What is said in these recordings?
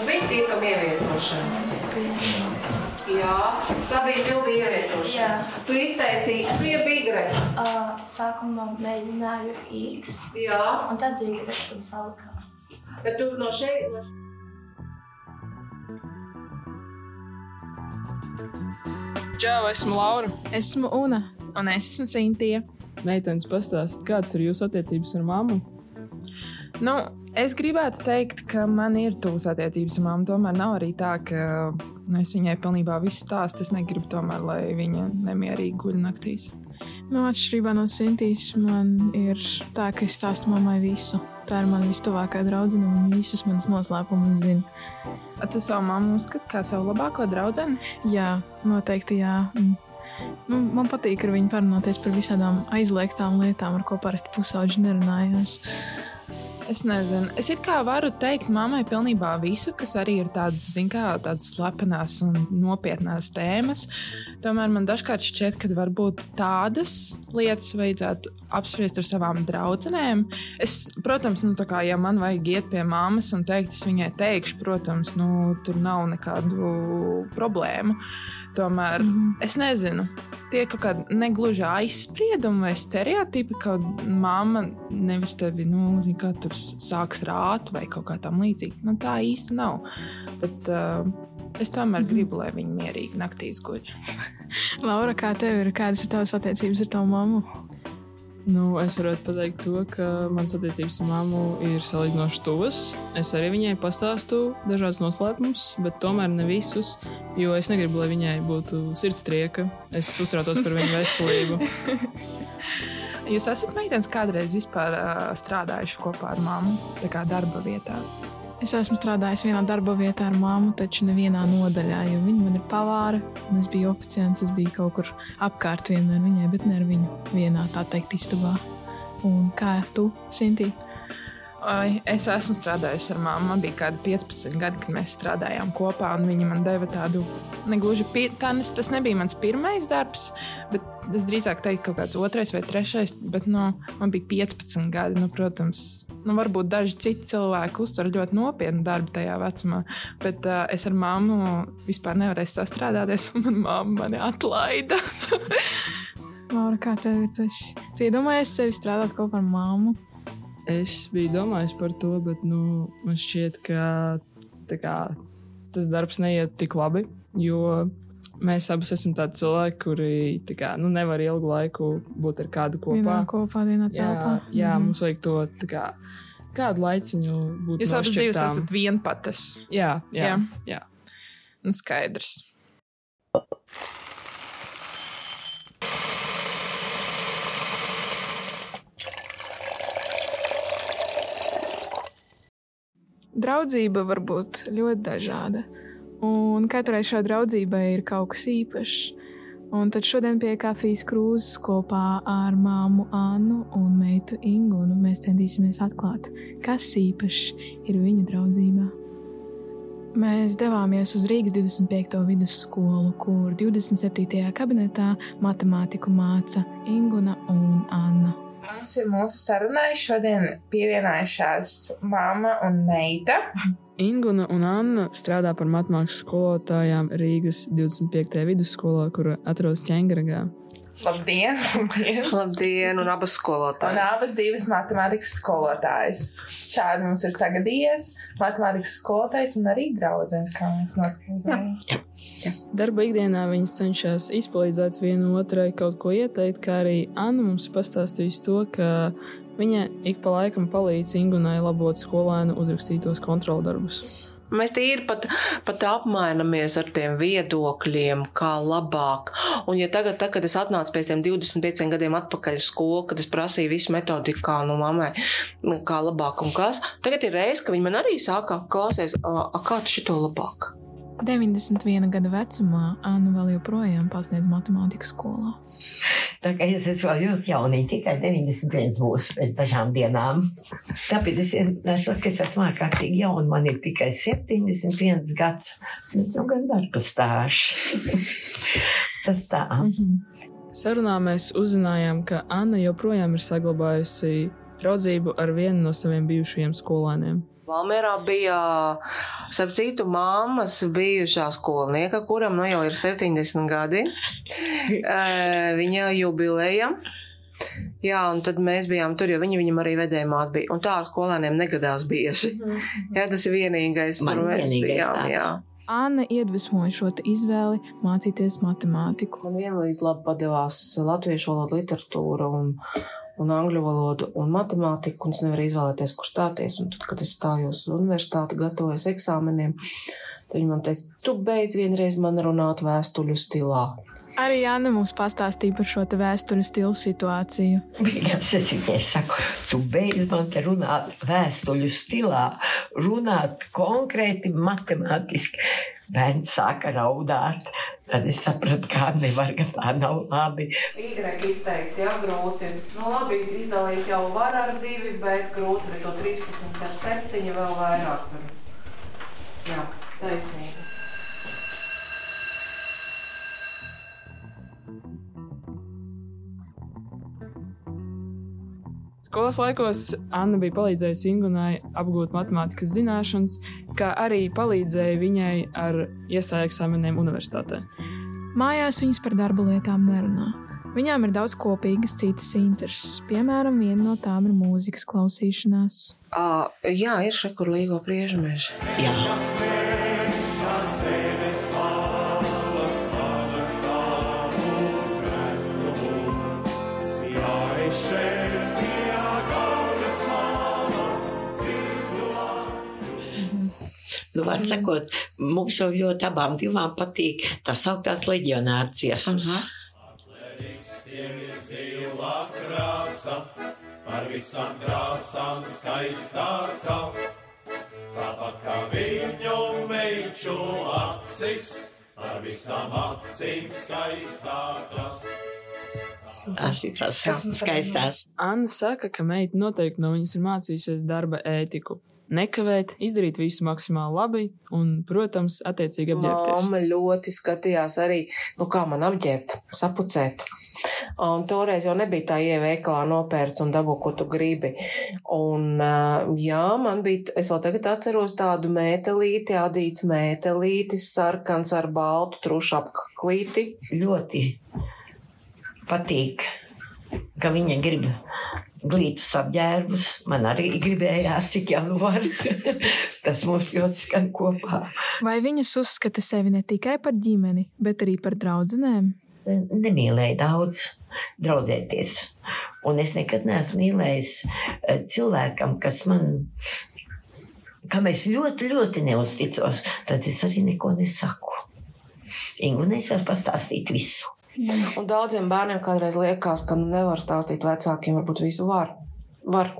Nu, bija tiekam ievietošana. Jā, divu ievietošana. Jā. Tu izteici X, bija bigre. Uh, sākumā mēģināju X, Jā, un tad zīmēju, tad salikām. bet tu no šeit. No... Čau, esmu Laura. Esmu Una. Un es esmu Sintīja. Meitenes, pastāstiet, kādas ir jūsu attiecības ar mammu? Nu, es gribētu teikt, ka man ir tuvas attiecības ar mammu. Tomēr nav arī tā, ka nu, es viņai pilnībā visu stāstu. Es negribu tomēr, lai viņa nemierīgi guļ naktīs. Nu, atšķirībā no Sintīs, man ir tā, ka es stāstu mammai visu. Tā ir mana vistuvākā draudzene, un viņa visus manus noslēpumus zina. A, tu savu mammu uzskati kā savu labāko draugu? Jā, noteikti jā. Nu, man patīk ar viņu parunāties par visādām aizliegtām lietām, ar ko parasti pusauģi nerunājās. Es nezinu. Es it kā varu teikt mammai pilnībā visu, kas arī ir tādas, zin kā, tādas slepenas un nopietnas tēmas. Tomēr man dažkārt šķiet, ka varbūt tādas lietas vajadzētu apspriest ar savām draudzenēm. Es, protams, nu, kā, ja man vajag iet pie mammas un teikt, es viņai teikšu, protams, nu, tur nav nekādu problēmu. Tomēr mm -hmm. es nezinu, tie kaut kādi negluži aizspriedumi vai stereotipi, ka mamma nevis tevi, nu, zin, tur sāks rāt vai kaut kā tam līdzīga. Nu, tā īsti nav. Bet, uh, Es tomēr mm gribu, lai viņi mierīgi naktīs guļ. Laura, kā tev ir? Kādas ir tavas attiecības ar tavu mammu? Nu, es varētu pateikt, to, ka mans attiecības ar mammu ir salīdzinoši tuvas. Es arī viņai pastāstu dažādas noslēpumus, bet tomēr ne visus, jo es negribu, lai viņai būtu sirdstrieka. Es uztraucos par viņu veselību. Jūs esat meitenes kādreiz vispār uh, strādājuši kopā ar mammu, tā kā darba vietā? Es esmu strādājis vienā darba vietā ar māmu, taču nevienā nodaļā, jo viņa man ir pavāra. Es biju oficiants, es biju kaut kur apkārt vienmēr viņai, bet ne ar viņu vienā, tā teikt, istabā. Un kā tu, Sintīna? Es esmu strādājusi ar māmu. Man bija kādi 15 gadi, kad mēs strādājām kopā. Viņa man deva tādu negluži pietānu. Tas nebija mans pirmais darbs, bet es drīzāk teiktu, kaut kāds otrais vai trešais. Bet nu, man bija 15 gadi. Nu, protams, nu, varbūt daži citi cilvēki uztver ļoti nopietnu darbu tajā vecumā. Bet uh, es ar māmu vispār nevarēju sastrādāties, un manā māma mani atlaida. Laura, kā tev ir? Tu, esi, tu iedomājies sevi strādāt kopā ar māmu? Es biju domājis par to, bet nu, man šķiet, ka kā, tas darbs neiet tik labi. Jo mēs abi esam tādi cilvēki, kuri kā, nu, nevar ilgu laiku būt ar kādu kopā. Vienā kopā, vienā telpā. Jā, jā mm mums vajag to kā, kādu laiciņu būt. Jūs abas divas esat vienpatas. Jā, jā. jā. jā. Nu, skaidrs. Draudzība var būt ļoti dažāda, un katrai šai draudzībai ir kaut kas īpašs. Un tad šodien pie kafijas krūzes kopā ar māmu Annu un meitu Ingūnu mēs centīsimies atklāt, kas īpašs ir viņu draudzībā. Mēs devāmies uz Rīgas 25. vidusskolu, kur 27. kabinetā matemātiku māca Ingūna un Anna. Mums ir mūsu sarunai šodien pievienojušās māma un meita. Ingūna un Anna strādā par matemātikas skolotājām Rīgas 25. vidusskolā, kur atrodas Čengragā. Labdien! Labdien! Labdien, un abas skolotājas. Un abas divas matemātikas skolotājas. Šādi mums ir sagadījies matemātikas skolotājs un arī draudzens, kā mēs noskaidrojam. Jā. Darba ikdienā viņas cenšas izpalīdzēt vienu otrai kaut ko ieteikt, kā arī Anna mums pastāstījusi to, ka viņa ik pa laikam palīdz Ingunai labot skolēnu uzrakstītos kontroldarbus. Mēs tīri pat, pat apmainamies ar tiem viedokļiem, kā labāk. Un, ja tagad, tā, kad es atnācu pēc tiem 25 gadiem atpakaļ uz skolu, kad es prasīju visu metodiku, kā no mammai, kā labāk un kas, tagad ir reize, ka viņi man arī sāka klausēs, kā tu šito labāk. 91 gada vecumā Anna vēl joprojām pasniedz matemātikas skolā. Tā kā es esmu vēl ļoti jaunīga, tikai 91 būs pēc dažām dienām. Tāpēc es nesaku, ka es esmu ārkārtīgi jauna. Man ir tikai 71 gads. Bet nu gan darba stāsts. Tas tā. Mm -hmm. Sarunā mēs uzzinājām, ka Anna joprojām ir saglabājusi draudzību ar vienu no saviem bijušajiem skolēniem. Valmērā bija, starp citu, māmas bijušā skolnieka, kuram nu jau ir 70 gadi. Viņa jubileja. Jā, un tad mēs bijām tur, jo viņi viņam arī vedēja māte bija. Un tā ar skolēniem negadās bieži. Jā, tas ir vienīgais, tur mēs bijām. tāds. Jā. Anna iedvesmoja šo izvēli mācīties matemātiku. Man vienlīdz labi padevās latviešu valodu, literatūra un, un angļu valodu un matemātiku, un es nevaru izvēlēties, kur stāties. Un tad, kad es stājos uz universitāti, gatavojos eksāmeniem, tad viņi man teica, tu beidz vienreiz man runāt vēstuļu stilā. Arī Anna mums pastāstīja par šo te vēstures stilu situāciju. Beigās es viņai saku, tu beidz man te runāt vēstuļu stilā, runāt konkrēti matemātiski. Bērns sāka raudāt. Tad es sapratu, kā nevar, ka tā nav labi. Īgrāk izteikt, jā, grūti. Nu, labi, izdalīt jau var ar divi, bet grūti, bet to 13 ar 7 vēl vairāk. Jā, taisnība. Skolas laikos Anna bija palīdzējusi Ingunai apgūt matemātikas zināšanas, kā arī palīdzēja viņai ar iestāju eksāmeniem universitātē. Mājās viņas par darba lietām nerunā. Viņām ir daudz kopīgas citas intereses. Piemēram, viena no tām ir mūzikas klausīšanās. Uh, jā, ir šeit, kur līgo priežmeži. Jā, nu, var sakot, mums jau ļoti abām divām patīk tā sauktās leģionāra dziesmas. zila krāsa, par visām krāsām skaistākā. Tāpat kā viņu meiču acis, par visām acīm skaistākās. Tās ir tās skaistās. Anna saka, ka meita noteikti no viņas ir mācījusies darba ētiku. Nekavēt, izdarīt visu maksimāli labi un, protams, attiecīgi apģērbties. Māma ļoti skatījās arī, nu kā man apģērbt, sapucēt. Un toreiz jau nebija tā ieveikalā nopērts un dabū, ko tu gribi. Un jā, man bija, es vēl tagad atceros tādu mētelīti, adīts mētelītis, sarkans ar baltu trušu apklīti. Ļoti patīk, ka viņa grib glītus apģērbus. Man arī gribējās, cik jau var. Tas mums ļoti skan kopā. Vai viņas uzskata sevi ne tikai par ģimeni, bet arī par draudzenēm? Nemīlēju daudz draudzēties. Un es nekad neesmu mīlējis eh, cilvēkam, kas man, kam es ļoti, ļoti neusticos, tad es arī neko nesaku. Ingu nesas pastāstīt visu. Un daudziem bērniem kādreiz liekas, ka nu nevar stāstīt vecākiem, varbūt visu var. Var.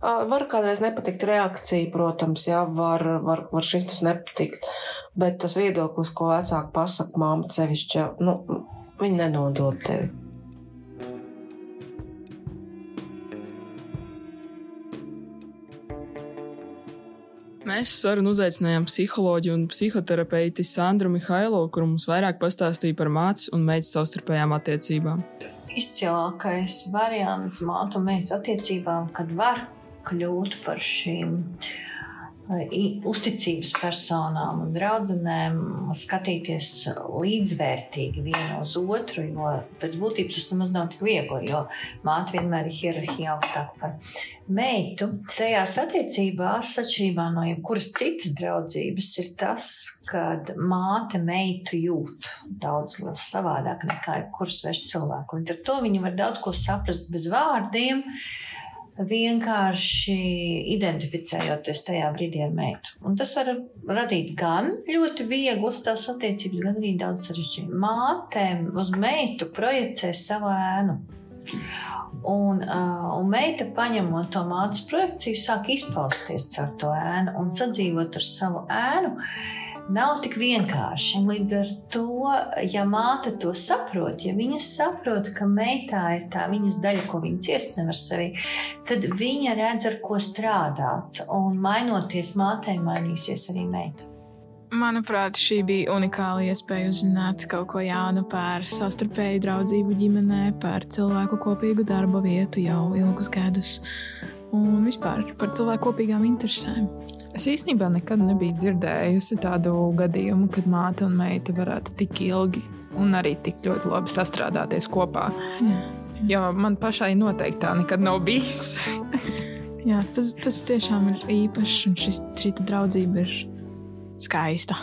Var kādreiz nepatikt reakcija, protams, jā, var, var, var šis tas nepatikt, bet tas viedoklis, ko vecāki pasaka, māma sevišķi, nu, viņi nenodod tevi. Mēs sarunu uzaicinājām psiholoģiju un psihoterapeiti Sandru Mihailo, kur mums vairāk pastāstīja par mātes un meitas savstarpējām attiecībām. izcilākais variants mātu un meitu attiecībām, kad var kļūt par šīm uzticības personām un draudzenēm, skatīties līdzvērtīgi vienu uz otru, jo pēc būtības tas nemaz nav tik viegli, jo māte vienmēr ir hierarhija augstāk par meitu. Tajās attiecībās, atšķirībā no jebkuras citas draudzības, ir tas, kad māte meitu jūt daudz savādāk nekā jebkuras sveša cilvēka. Līdz ar to viņi var daudz ko saprast bez vārdiem, vienkārši identificējoties tajā brīdī ar meitu. Un tas var radīt gan ļoti vieglas tās attiecības, gan arī daudz sarežģītu. Mātēm uz meitu projicē savu ēnu. Un, uh, un meita, paņemot to mātes projekciju, sāk izpausties caur to ēnu un sadzīvot ar savu ēnu. Nav tik vienkārši. Un Līdz ar to, ja māte to saprot, ja viņa saprot, ka meitā ir tā viņas daļa, ko viņa ciest nevar sevi, tad viņa redz, ar ko strādāt. Un mainoties mātei, mainīsies arī meita. Manuprāt, šī bija unikāla iespēja uzzināt kaut ko jaunu par savstarpēju draudzību ģimenē, par cilvēku kopīgu darba vietu jau ilgus gadus un vispār par cilvēku kopīgām interesēm. Es īstenībā nekad nebiju dzirdējusi tādu gadījumu, kad māte un meita varētu tik ilgi un arī tik ļoti labi sastrādāties kopā. Jā. Jo man pašai noteikti tā nekad nav bijis. Jā, tas, tas tiešām ir īpašs, un šis, šī draudzība ir skaista.